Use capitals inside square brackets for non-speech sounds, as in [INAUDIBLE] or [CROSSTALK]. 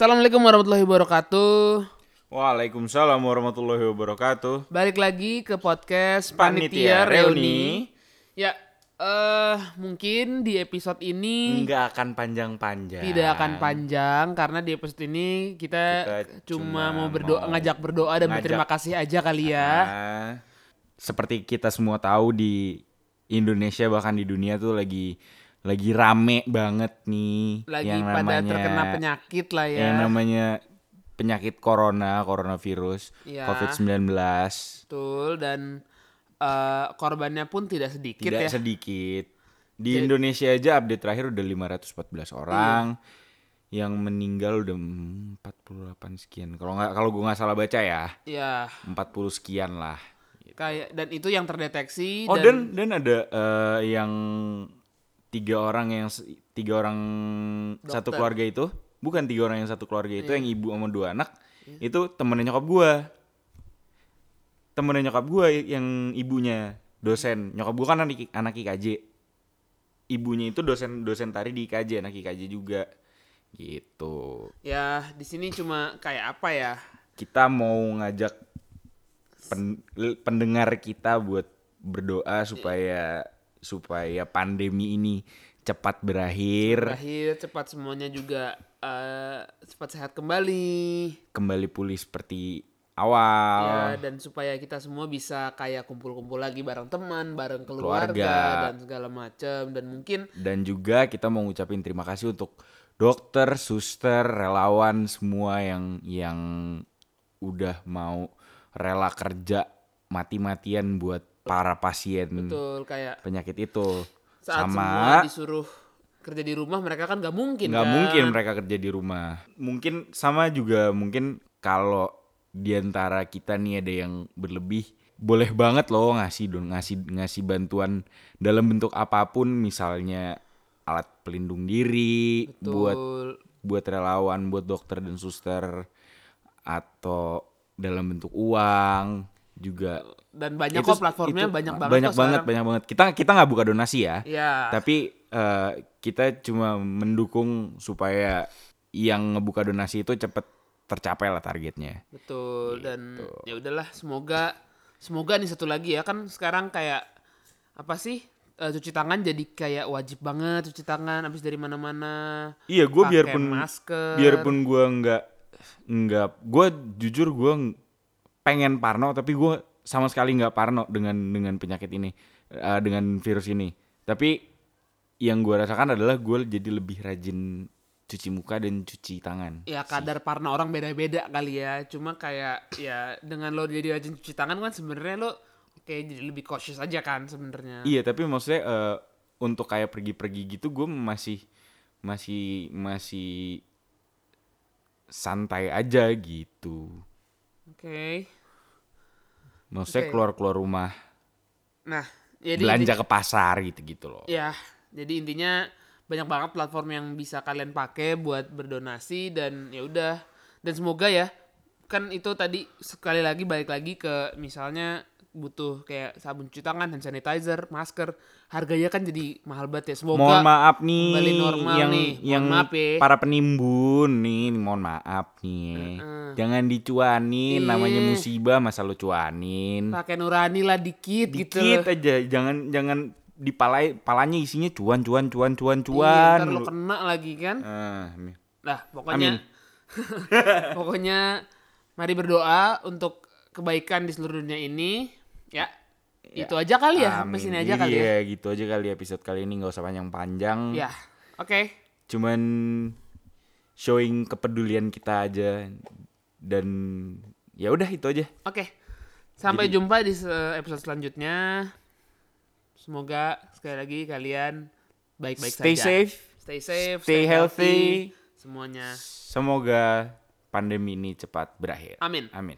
Assalamualaikum warahmatullahi wabarakatuh. Waalaikumsalam warahmatullahi wabarakatuh. Balik lagi ke podcast Panitia Panitia, Reuni. Reuni. Ya, eh mungkin di episode ini Nggak akan panjang-panjang. tidak akan panjang karena di episode ini kita, Kita cuma cuma mau berdoa, mau ngajak berdoa dan ngajak- berterima kasih aja kali ya. Nah, seperti kita semua tahu di Indonesia bahkan di dunia tuh lagi lagi rame banget nih Lagi yang pada namanya terkena penyakit lah ya. yang namanya penyakit corona, coronavirus, Iya. COVID-19. Betul dan eh, korbannya pun tidak sedikit Tidak ya. sedikit. Di Indonesia aja update terakhir udah 514 orang. Iya. Yang meninggal udah 48 sekian. Kalau nggak kalau gue nggak salah baca ya, Ya, 40 sekian lah. kayak dan itu yang terdeteksi Oh dan, dan dan ada eh, yang tiga orang yang tiga orang satu Dokter. keluarga itu bukan tiga orang yang satu keluarga itu Iya. yang ibu sama dua anak itu temennya nyokap gua temennya nyokap gua yang ibunya dosen nyokap gua kan anak, anak IKJ ibunya itu dosen dosen tari di IKJ anak IKJ juga gitu ya di sini cuma kayak apa ya? kita mau ngajak pen- pendengar kita buat berdoa supaya supaya pandemi ini cepat berakhir, Terakhir cepat semuanya juga eh, cepat sehat kembali. kembali pulih seperti awal. Ya dan supaya kita semua bisa kayak kumpul-kumpul lagi bareng teman, bareng keluarga, Keluarga. dan segala macam dan mungkin Dan juga kita mau ngucapin terima kasih untuk dokter, suster, relawan semua yang yang udah mau rela kerja mati-matian buat para pasien betul kayak penyakit itu. saat semua Sama disuruh kerja di rumah mereka kan nggak mungkin nggak kan? mungkin mereka kerja di rumah mungkin sama juga mungkin kalau di antara kita nih ada yang berlebih boleh banget loh ngasih dong ngasih ngasih bantuan dalam bentuk apa pun misalnya alat pelindung diri buat Betul. buat relawan buat dokter dan suster atau dalam bentuk uang juga dan banyak Itu- kok platformnya itu banyak banget banyak banget sekarang. banyak banget kita kita nggak buka donasi ya ya tapi eh, kita cuma mendukung supaya yang ngebuka donasi itu cepet tercapai lah targetnya. betul dan Gitu. ya udahlah semoga semoga nih satu lagi ya kan sekarang kayak apa sih eh, cuci tangan jadi kayak wajib banget cuci tangan habis dari mana-mana Iya, gue biarpun masker. biarpun gue nggak nggak gue jujur gue pengen parno tapi gue sama sekali nggak parno dengan dengan penyakit ini eh, dengan virus ini. Tapi yang gue rasakan adalah gue jadi lebih rajin cuci muka dan cuci tangan. ya kadar parno orang beda-beda kali ya cuma kayak ya dengan lo jadi rajin cuci tangan kan sebenarnya lo kayak jadi lebih cautious aja kan sebenarnya Iya tapi maksudnya eh, untuk kayak pergi-pergi gitu gue masih masih masih santai aja gitu. Oke Maksudnya Oke. keluar-keluar rumah, nah jadi belanja ke pasar gitu-gitu loh. Ya, jadi intinya banyak banget platform yang bisa kalian pakai buat berdonasi dan ya udah. Dan semoga ya, kan itu tadi sekali lagi balik lagi ke misalnya butuh kayak sabun cuci tangan, hand sanitizer, masker, harganya kan jadi mahal banget ya. Semoga Mohon maaf nih kembali normal yang nih. Mohon yang maaf ya. para penimbun nih, mohon maaf nih. Jangan dicuanin namanya Iya. musibah masa lu cuanin. pakai nurani lah dikit, gitu. Dikit aja, jangan jangan dipalai palanya isinya cuan cuan cuan cuan Iya, cuan. ntar lo kena lagi kan. Ah, nih. Nah, pokoknya [LAUGHS] pokoknya mari berdoa untuk kebaikan di seluruh dunia ini. Ya. Itu aja kali ya, sampai Amin. sini aja kali ya. Iya, gitu aja kali episode kali ini nggak usah panjang-panjang. Ya. Oke. Cuman showing kepedulian kita aja dan ya udah itu aja. Oke. Sampai jumpa di episode selanjutnya. Semoga sekali lagi kalian baik-baik Stay saja. safe, Stay safe, stay healthy. Semuanya. Semoga pandemi ini cepat berakhir. Amin. Amin.